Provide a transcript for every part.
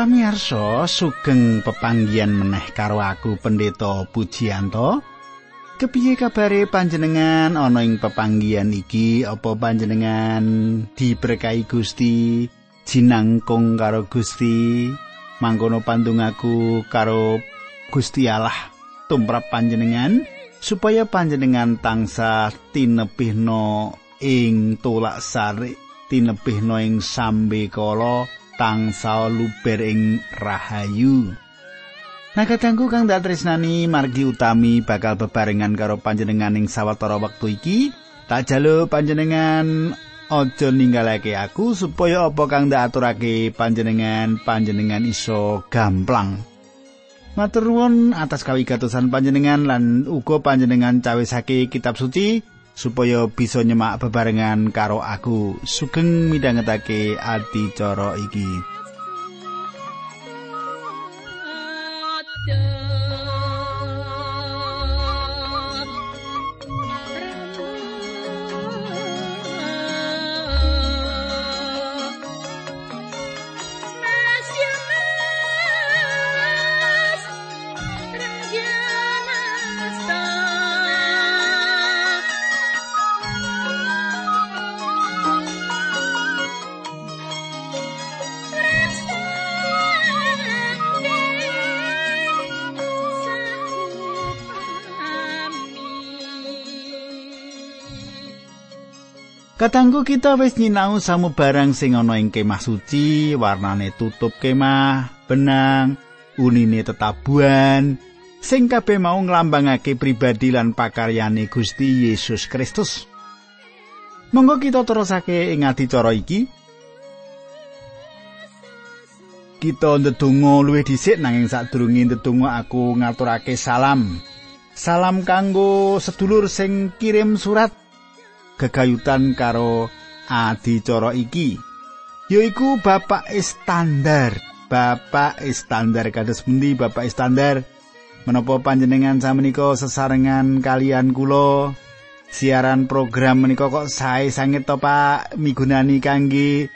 Pamirsa sugeng pepanggian meneh karo aku Pendeta Pujianto. Kepiye kabare panjenengan ana ing pepanggian iki? Apa panjenengan diberkahi Gusti, jinangkung karo Gusti? Mangkono pandungaku karo Gusti Allah tumrap panjenengan supaya panjenengan tansah tinebihna ing tulak sari, tinebihna ing sambe kala tansah luber ing rahayu. Nah kadangku kang dak tresnani margi utami bakal bebarengan karo panjenengan ing sawetara wektu iki. Tak jalu panjenengan aja ninggalake aku supaya apa kang dak aturake panjenengan panjenengan iso gamplang. Matur nuwun atas kawigatosan panjenengan lan uga panjenengan cawisake kitab suci supaya bisa nyemak bebarengan karo aku. Sugeng midhangetake adicara iki Katanggu kita wis nyinau samubarang sing ana ing kemah suci, warnane tutup kemah, benang, unine tetabuhan, sing kabeh mau nglambangake pribadi lan pakaryane Gusti Yesus Kristus. Monggo kita terusake ing adicara iki. Kita ndedonga luwih dhisik nanging sadurunge ndedonga aku ngaturake salam. Salam kanggo sedulur sing kirim surat gegayutan karo adicara iki yaiku Bapak Istandar Bapak Istandar kados pundi Bapak Istandar menapa panjenengan samenika sesarengan kalian kula? Siaran program menika kok sae sanget to Pak? Migunani kangge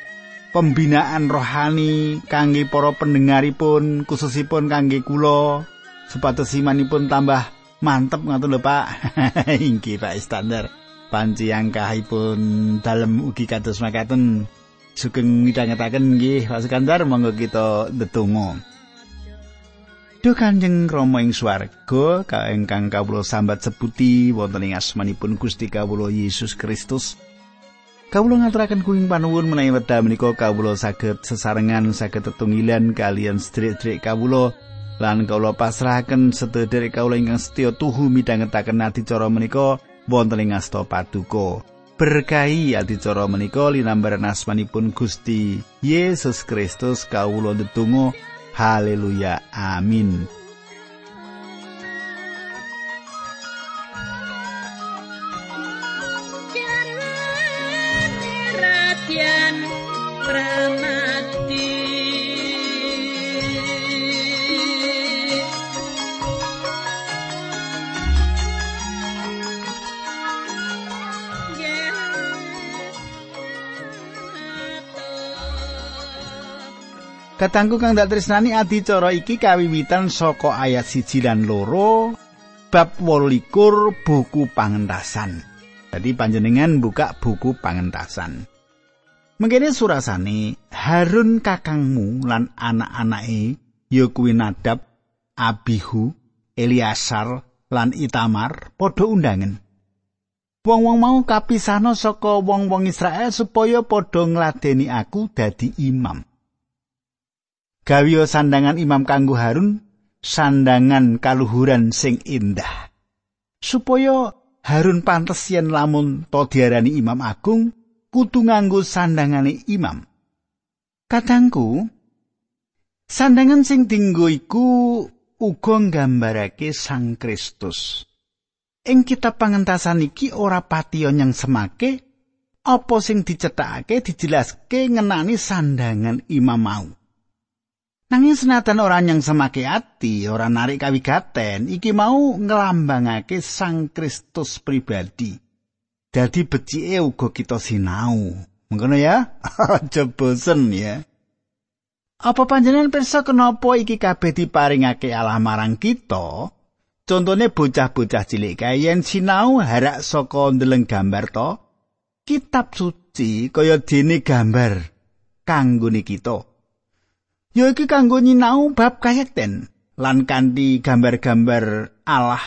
pembinaan rohani kangge para pendengaripun khususipun kangge kula. Supados imanipun tambah mantep ngoten lho Pak. Inggih Pak Istandar panci angkahipun dalem ugi kados makaten. Sugeng midhangetaken nggih Pak Sekandar monggo kita ndedonga. Duh Kanjeng Rama ing swarga ka ingkang kawula sambat sebuti wonten ing asmanipun Gusti kawula Yesus Kristus. Kawula ngaturaken kuing panuwun menawi wedha menika kawula saged sesarengan saged tetunggilan kalian sedherek-sedherek kawula. Lan kawula pasrahaken sedherek kawula ingkang setya tuhu midhangetaken adicara menika wonten ing asta paduka. Berkahi adicara menika linambaran asmanipun Gusti Yesus Kristus kawula ndedonga. Haleluya. Amin. Katangku kang dak tresnani adicara iki kawiwitan saka ayat siji lan loro bab 28 buku pangentasan. Jadi panjenengan buka buku pangentasan. Mengkene surasane Harun kakangmu lan anak-anake ya kuwi Nadab, Abihu, Eliasar lan Itamar padha undangan. Wong-wong mau kapisahna saka wong-wong Israel supaya padha ngladeni aku dadi imam. Gawiya sandangan imam kanggo Harun sandangan kaluhuran sing indah. Supaya Harun pantes yen lamun to diarani imam agung kudu nganggo sandangane imam. Kadangku sandangan sing dinggo iku uga nggambarake Sang Kristus. Ing kitab pangentasan iki ora patiya nyang semake apa sing dicethakake dijelaske ngenani sandangan imam mau Nanging senatan ora nyang semake ati, ora narik kawigaten, iki mau ngelambangake Sang Kristus pribadi. Dadi becike uga kita sinau. Mengkono ya? Aja bosen ya. Apa panjenengan pirsa kenapa iki kabeh diparingake Allah marang kita? Contone bocah-bocah cilik kae yen sinau harak saka ndeleng gambar to, kitab suci kaya dene gambar kanggo kita. Ya iki kanggo nyinau bab kayekten lan kanthi gambar-gambar Allah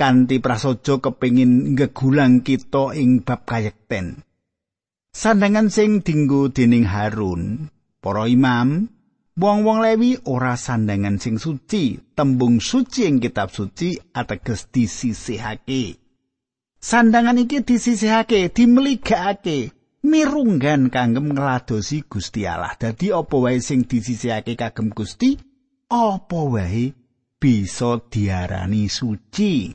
kanthi prasaja kepingin ngegulang kita ing bab kayekten. Sandangan sing dinggo dening Harun Para imam, wong-wong Lewi ora sandangan sing suci, tembung suci ing kitab suci ateges disisihake. Sandangan iki disisihake, dimeligakake, mirunggan kangge ngladosi Gusti Allah. Dadi apa wae sing disisihake kagem Gusti, apa wae bisa diarani suci.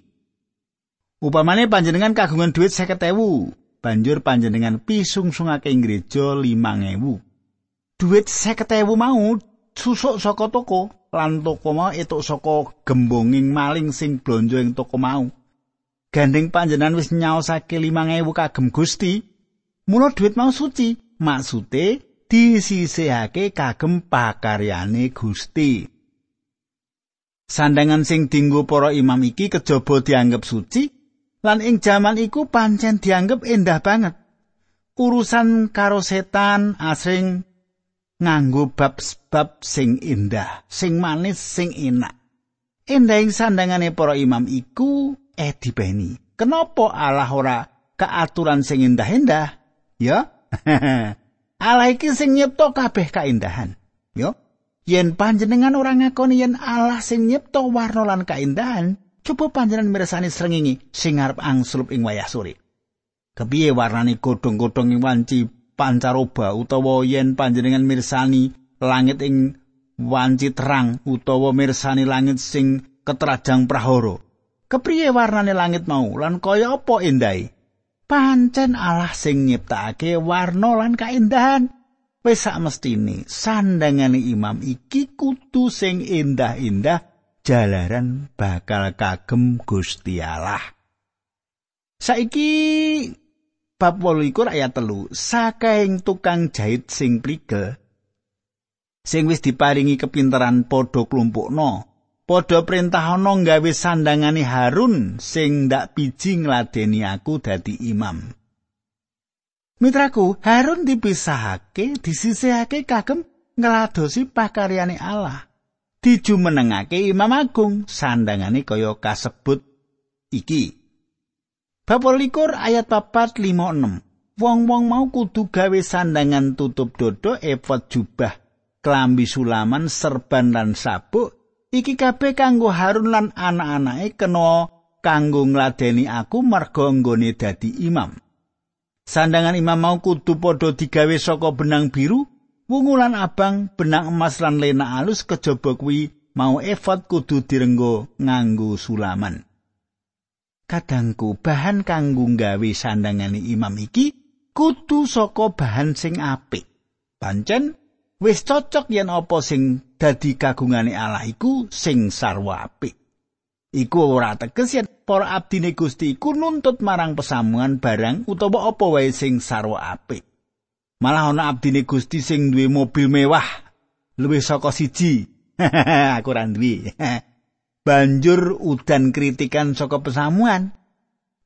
Upamane panjenengan kagungan duit 50.000, banjur panjenengan pisungsungake ing gereja 5000. Duit seketewu mau susuk saka toko lan toko mau etuk saka gembonging maling sing blonjo ing toko mau. Gandeng panjenan wis nyaosake 5000 kagem Gusti. Mula duit mau suci, maksude disisihake kagem pakaryane Gusti. Sandangan sing dinggo para imam iki kejaba dianggep suci lan ing jaman iku pancen dianggep endah banget. Urusan karo setan asring nganggo bab-bab sing indah, sing manis, sing enak. Endahing sandangane para imam iku eh dibeni. Kenapa Allah ora keaturan sing indah-indah? Ya. Allah iki sing nyipta kabeh kaindahan. Ya. Yen panjenengan ora ngakoni yen Allah sing nyipta warna lan kaindahan, coba panjenengan mirsani srengenge sing arep angslup ing wayah sore. Kepiye warnane godhong-godhong ing wanci pancaroba utawa yen panjenengan mirsani langit ing wanci terang utawa mirsani langit sing ketrajang prahara kepriye warnane langit mau lan kaya apa endahe pancen Allah sing nyiptakake warna lan kaendahan wis mestine sandangane imam iki kudu sing endah-endah jalaran bakal kagem Gusti Allah. Saiki bab 28 ayat telu sakaing tukang jahit sing prigel sing wis diparingi kepinteran padha klumpukno padha perintahana gawe sandangane Harun sing ndak biji ngladeni aku dadi imam Mitraku, Harun dipisahake, disisihake kagem ngladosi pakaryane Allah. Dijumenengake Imam Agung, sandangane kaya kasebut iki. Bab likur ayat papat lima enam. Wong-wong mau kudu gawe sandangan tutup dodo, efod jubah, klambi sulaman, serban lan sabuk. Iki kabeh kanggo Harun lan anak-anake kena kanggo ngladeni aku marga nggone dadi imam. Sandangan imam mau kudu padha digawe saka benang biru, wungu lan abang, benang emas lan lena alus kejaba kuwi mau efod kudu direnggo nganggo sulaman. kadangku bahan kanggo gawe sandangane imam iki kudu saka bahan sing apik. Pancen wis cocok yen apa sing dadi kagungane Allah iku sing sarwa apik. Iku ora teges yen para abdine Gusti iku nuntut marang pesamuan barang utawa apa wae sing sarwa apik. Malah ana abdine Gusti sing duwe mobil mewah luwih saka siji. Aku ora duwe. banjur udan kritikan saka pesamuan.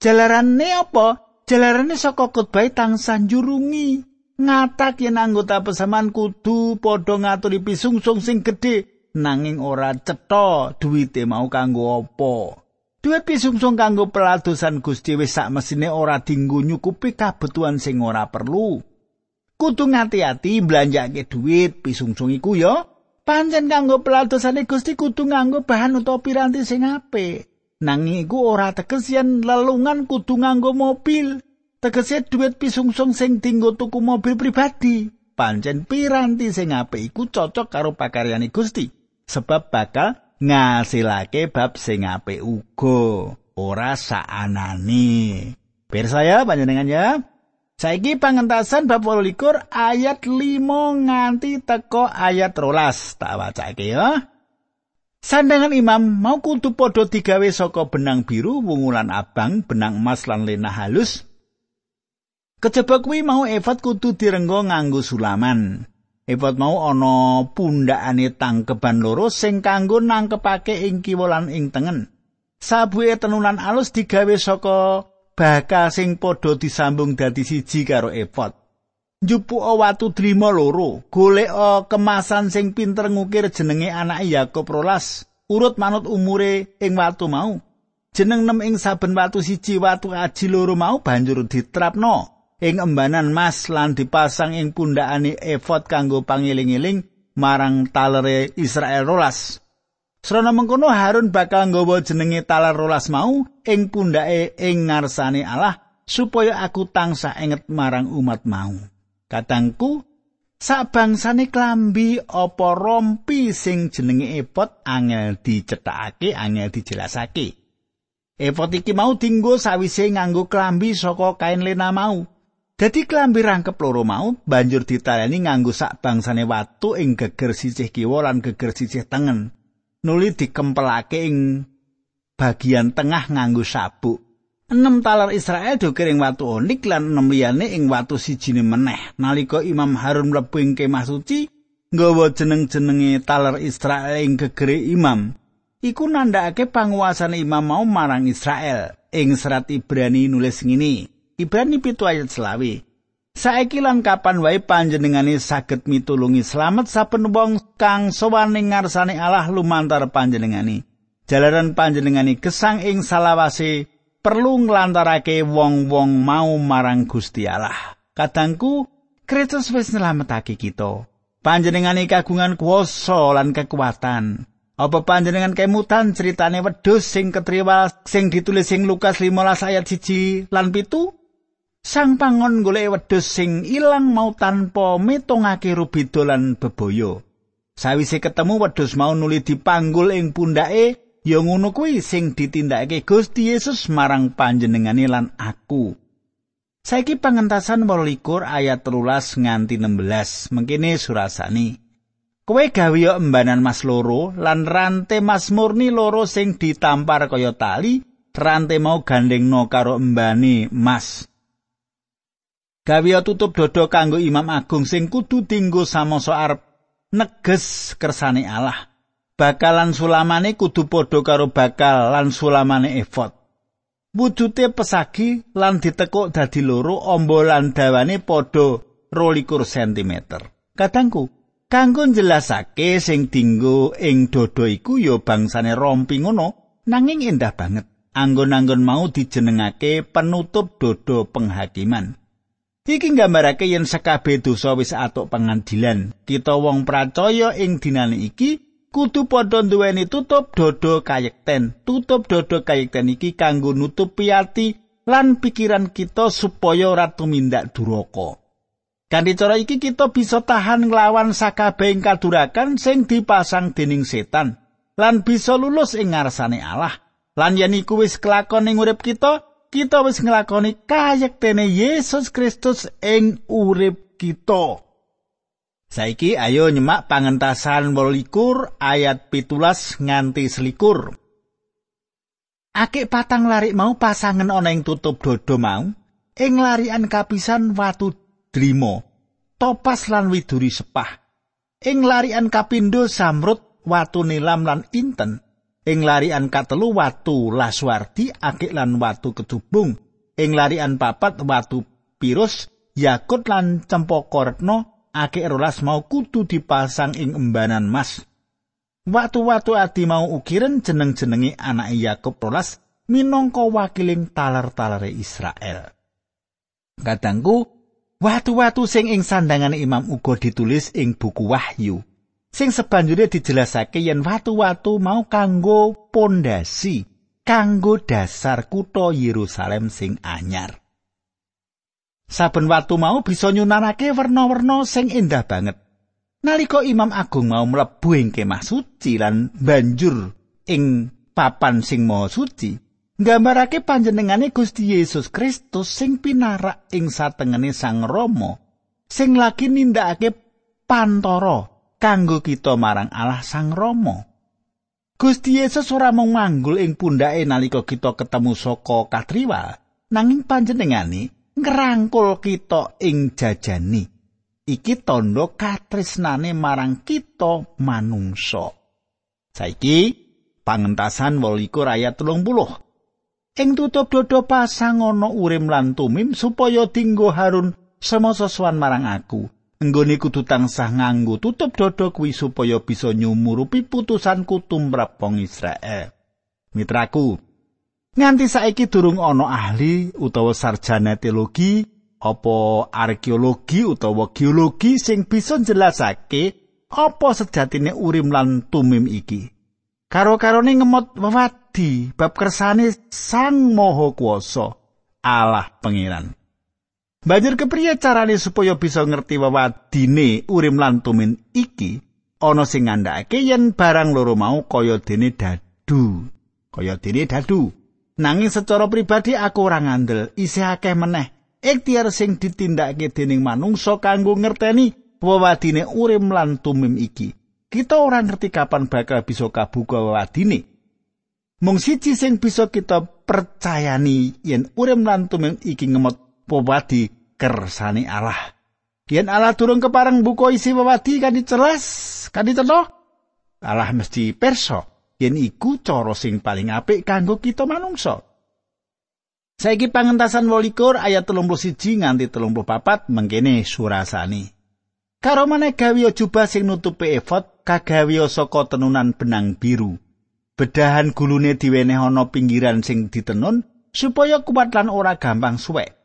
Jalarane apa? Jalarane saka khotbah tansah njurungi ngatak yen anggota pesamuan kudu padha ngaturi pisungsung sing gedhe nanging ora cetha duwite mau kanggo apa. Duit pisungsung kanggo peladosan Gusti wis sak mesine ora dinggo nyukupi kabutuhan sing ora perlu. Kudu ngati-ati mblanjake duit pisungsung iku ya. Pancen kanggo peladosane Gusti kudu nganggo bahan utawa piranti sing apik. Nanging iku ora teges yen lelungan kudu nganggo mobil. Tegese duit pisungsung sing dinggo tuku mobil pribadi. Pancen piranti sing apik iku cocok karo pakaryane Gusti. Sebab bakal ngasilake bab sing apik uga. Ora saanane. Pirsa ya panjenengan ya. Saiki pangentasan bab 28 ayat 5 nganti teko ayat 12 tak wacake ya. Sandangan imam mau kudu padha digawe saka benang biru, wungulan abang, benang emas lan lena halus. Kejaba kuwi mau efat kudu direnggo nganggo sulaman. Epot mau ana pundhakane tangkeban loro sing kanggo nangkepake ing kiwa lan ing tengen. Sabuhe tenunan alus digawe saka bakal sing padha disambung dadi siji karo epot. Njupuk watu drima loro, golek kemasan sing pinter ngukir jenenge anak Yakob rolas, urut manut umure ing watu mau. Jeneng nem ing saben watu siji watu aji loro mau banjur ditrapno. Ing embanan mas lan dipasang ing pundhakane efod kanggo pangiling-iling marang talere Israel rolas. Srana mengkono Harun bakal nggawa jenenge taler rolas mau ing pundhake ing ngarsane Allah supaya aku tansah inget marang umat mau. Katangku, sak bangsane klambi apa rompi sing jenenge epot angel dicethakake, angel dijelasake. Epot iki mau dinggo sawise nganggo klambi saka kain lena mau. Dadi klambi rangkep loro mau banjur ditaleni nganggo sak bangsane watu ing geger sisih kiwa lan geger sisih tengen. Nuli dikempelake ing bagian tengah nganggo sabuk. Enam talar Israel dukir ing watu onik lan enam liyane ing watu sijine meneh. Nalika Imam Harun mlebu ing kemah suci, nggawa jeneng-jenenge talar Israel ing gegere imam. Iku nandhakake panguasane imam mau marang Israel. Ing serat Ibrani nulis ngene. Ibrani pitu ayat selawi. Saiki lan kapan wae panjenengane saged mitulungi slamet saben wong kang sowan ing ngarsane Allah lumantar panjenengane. Jalaran panjenengane gesang ing salawase perlu nglantarake wong-wong mau marang Gusti Allah. Kadangku Kristus wis nyelametake kita. Panjenengane kagungan kuwasa lan kekuatan. Apa panjenengan kemutan ceritane wedhus sing ketriwa sing ditulis sing Lukas 15 ayat 1 lan pitu? Sang pangon golek wedhus sing ilang mau tanpa mitungake rubida lan bebaya. Sawise ketemu wedhus mau nuli dipanggul ing pundake, ya ngono kuwi sing ditindakake Gusti Yesus marang panjenengane lan aku. Saiki pangentasan 28 ayat 13 nganti 16. Mengkene surasani. Kowe gawe embanan mas loro lan rante mas murni loro sing ditampar kaya tali, rante mau gandengno karo embane mas. Gawe tutup dodo kanggo Imam Agung sing kudu dinggo samasa arep neges kersane Allah. Bakalan sulamane kudu padha karo bakal lan sulamane efod. Wujute pesagi lan ditekuk dadi loro ombo lan dawane padha 22 cm. Kadangku, kanggo njelasake sing dinggo ing dodo iku ya bangsane rompi ngono, nanging endah banget. Anggon-anggon mau dijenengake penutup dodo penghakiman. Iki nggambarake yen sekabeh dosa wis atuk pengadilan. Kita wong pracaya ing dinane iki kudu padha duweni tutup dodo kayekten. Tutup dodo kayekten iki kanggo nutupi ati lan pikiran kita supaya ora tumindak duraka. Kanthi cara iki kita bisa tahan nglawan sakabehing kadurakan sing dipasang dening setan lan bisa lulus ing ngarsane Allah. Lan yen iku wis kelakon ing urip kita, kita wis nglakoni kayektene Yesus Kristus ing urip kita. Saiki ayo nyemak pangentasan 28 ayat pitulas nganti selikur. Akik patang larik mau pasangan ana ing tutup dodo mau, ing larian kapisan watu drimo, topas lan widuri sepah. Ing larian kapindo samrut watu nilam lan inten, ing larian katelu watu laswardi akik lan watu kedubung. Ing larian papat watu pirus yakut lan cempaka retno akik rolas mau kudu dipasang ing embanan mas. Watu-watu adi mau ukiran jeneng-jenengi anak Yakub rolas minangka wakiling talar-talare Israel. Kadangku watu-watu sing ing sandangane imam uga ditulis ing buku Wahyu sing sebanjure dijelasake yen watu-watu mau kanggo pondasi kanggo dasar kutha Yerusalem sing anyar. Saben watu mau bisa nyunanake werna-werna sing endah banget. Nalika Imam Agung mau mlebu ing kemah suci lan banjur ing papan sing maha suci, nggambarake panjenengane Gusti Yesus Kristus sing pinarak ing satengene Sang Rama, sing lagi nindakake pantoro kanggo kita marang Allah Sang Rama. Gusti Yesus ora mung manggul ing pundhake nalika kita ketemu saka katriwa, nanging panjenengane ngrangkul kita ing jajani. Iki tandha katresnane marang kita manungsa. Saiki pangentasan 28 ayat 30. Ing tutup dodo pasang ana urim lan tumim supaya dinggo Harun semasa sowan marang aku. Enggone kudu tansah nganggo tutup dodo kuwi supaya bisa nyumurupi putusanku tumrap wong Israel. Mitraku, nganti saiki durung ana ahli utawa sarjana teologi apa arkeologi utawa geologi sing bisa njelasake apa sejatine urim lan tumim iki. Karo-karone ngemot wewadi bab kersane Sang Maha Kuwasa Allah Pangeran. Banjur kepriye carane supaya bisa ngerti wewadine urim lan tumim iki? Ana sing ngandhakake yen barang loro mau kaya dene dadu. Kaya dene dadu. Nanging secara pribadi aku ora ngandel, isih akeh meneh ikhtiar sing ditindakake dening manungsa kanggo ngerteni wewadine urim lan tumim iki. Kita ora ngerti kapan bakal bisa kabuka wewadine. Mung siji sing bisa kita percayani yen urim lan tumim iki ngemot wewadi kersane Allah. Yen Allah turun kepareng buka isi wewadi kan jelas, kan dicetha. Allah mesti perso yen iku cara sing paling apik kanggo kita manungsa. Saiki pangentasan 28 ayat 31 nganti 34 mengkene surasani. Karo maneh gawe jubah sing nutupi efod kagawe saka tenunan benang biru. Bedahan gulune diweneh ana pinggiran sing ditenun supaya kuat lan ora gampang suwek.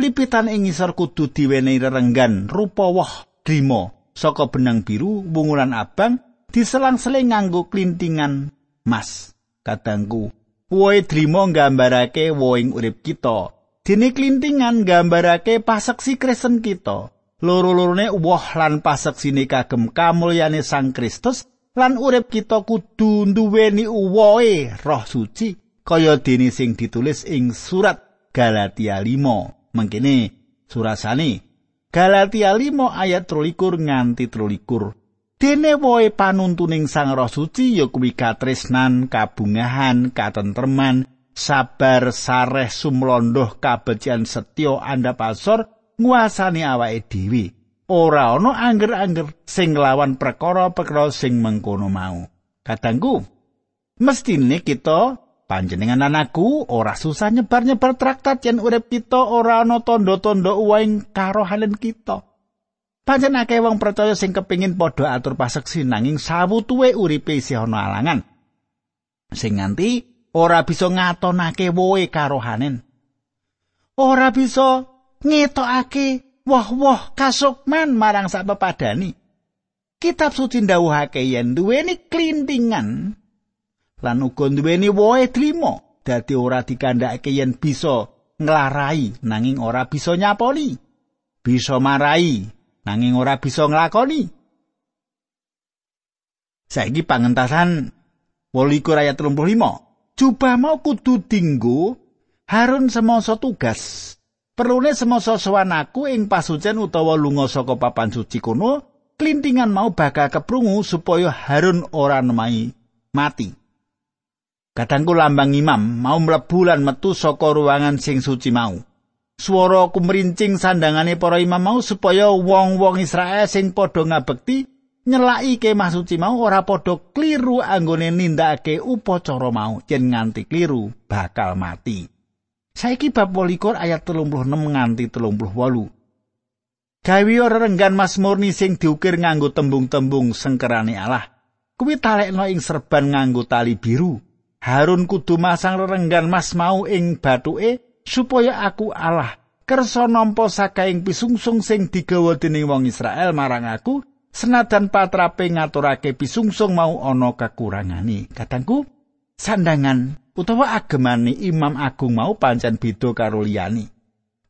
Plipitan ing ngisor kudu diwenehi rerenggan rupa woh drima saka benang biru wungulan abang diselang-seling nganggo klintingan mas. Kadangku, Woe drima nggambarake woing urip kita. Dene klintingan nggambarake paseksi Kristen kita. Loro-lorone woh lan paseksine kagem kamulyane Sang Kristus lan urip kita kudu nduweni uwoe Roh Suci kaya dene sing ditulis ing surat Galatia 5. Mengkene surasane Galatia 5 ayat 23 nganti 23. Dene woe panuntuning Sang Roh Suci ya kuwi katresnan, kabungahan, katentreman, sabar, sareh, sumlondoh, kabecian setya, andhapasor nguasani awake dhewe. Ora ana angger-angger sing nglawan perkara-perkara sing mengkono mau. Kadangku, mestine kita panjenengan anakku ora susah nyebar-nyebar traktat yen urip kita ora ana tanda-tanda uwaing karohanen kita. Pancen akeh wong percaya sing kepingin padha atur paseksi nanging sawutuwe uripe isih ana alangan. Sing nganti ora bisa ngatonake woe karohanen. Ora bisa ngetokake wah-wah kasukman marang sak pepadani. Kitab suci ndawuhake yen duweni klintingan lan uga duweni woe trimo dadi ora dikandhakake yen bisa nglarai nanging ora bisa nyaponi. Bisa marai nanging ora bisa nglakoni. Saiki pangentasan 28 ayat 35. Jubah mau kudu dinggo Harun semasa tugas. Perlune semasa sowan aku ing pasucen utawa lunga saka papan suci kono, klintingan mau bakal keprungu supaya Harun ora nemai mati. Kadangku lambang imam mau mlebu lan metu saka ruangan sing suci mau. swara kumrincing sandangane para imam mau supaya wong-wong Israel sing padha ngabekti nyelaki kemah suci mau ora padha kliru anggone nindakake upacara mau yen nganti kliru bakal mati. Saiki bab 28 ayat 36 nganti 38. Gawe renggan Mas Murni sing diukir nganggo tembung-tembung sengkerane Allah. Kuwi talekno ing serban nganggo tali biru. Harun kudu masang renggan Mas mau ing bathuke supaya aku Allah kersa nampa sakaing pisungsung sing digawa dening wong Israel marang aku senadan patrape ngaturake pisungsung mau ana kekurangane katangku sandangan utawa agemane Imam Agung mau pancen beda karo liyane.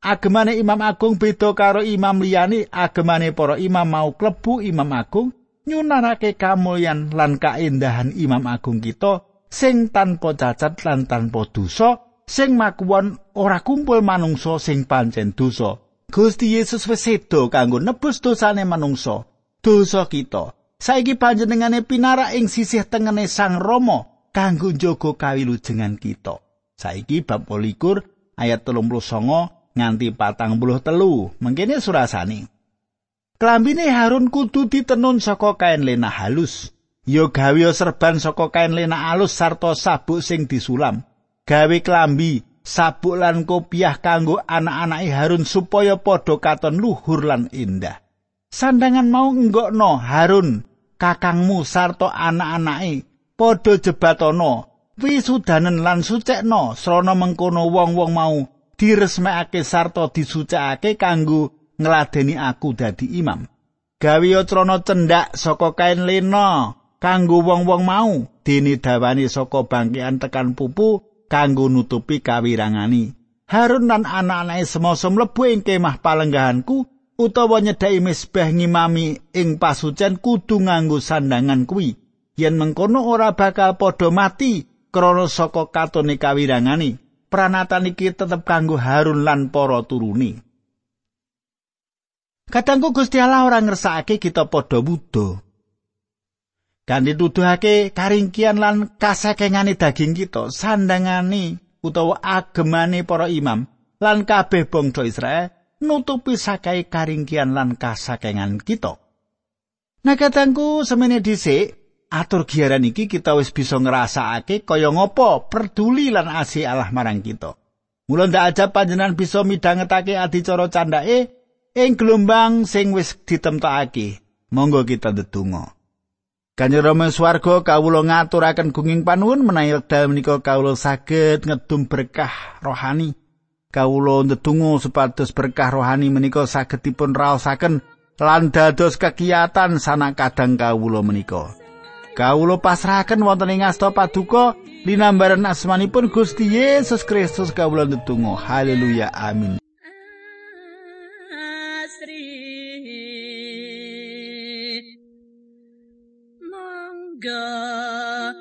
Agemane Imam Agung beda karo imam liyane agemane para imam mau klebu Imam Agung nyunarake kamulyan lan kaendahan Imam Agung kita sing tanpa cacat lan tanpa dosa sing makuwon ora kumpul manungsa sing pancen dosa. Gusti Yesus wis sedo kanggo nebus dosane manungsa, dosa kita. Saiki panjenengane pinara ing sisih tengene Sang Rama kanggo njaga kawilujengan kita. Saiki bab 28 ayat 39 nganti patang puluh telu mengkene surasane. Klambine Harun kudu ditenun saka kain lena halus. Ya gawe serban saka kain lena alus sarta sabuk sing disulam. Gawe klambi, sabuk lan kopiah kanggo anak-anake Harun supaya padha katon luhur lan indah. Sandangan mau nggokno Harun, kakangmu sarta anak-anake padha jebatono wisudanen lan sucekno srana mengkono wong-wong mau diresmekake sarta disucekake kanggo ngladeni aku dadi imam. Gawe crana cendak saka kain lena kanggo wong-wong mau dene dawane saka bangkean tekan pupu kanggo nutupi kawirangani. Harun lan anak-anake semoso mlebu ing kemah palenggahanku utawa nyedhaki mesbah ngimami ing pasucen kudu nganggo sandangan kuwi. Yen mengkono ora bakal padha mati krana saka katone kawirangani. Pranatan iki tetep kanggo Harun lan para turune. Kadangku Gusti Allah ora ngersakake kita padha wudo. Kan dituduhake karingkian lan kasekengane daging kita, sandangane utawa agemane para imam lan kabeh bangsa Israel nutupi sakai karingkian lan kasakengan kita. Nah kadangku semene dhisik atur giaran iki kita wis bisa ngrasakake kaya ngopo peduli lan asih Allah marang kita. Mula ndak aja panjenengan bisa midhangetake adicara candake ing gelombang sing wis ditemtokake. Monggo kita ndedonga. Kanjeng Rama swarga kawula ngaturaken gunging panuwun menawi wekdal menika kawula saged ngedum berkah rohani. Kawula ndedonga supados berkah rohani menika saged dipun raosaken lan dados kegiatan sanak kadang kawula menika. Kawula pasrahaken wonten ing asta paduka linambaran asmanipun Gusti Yesus Kristus kawula ndedonga. Haleluya. Amin. God.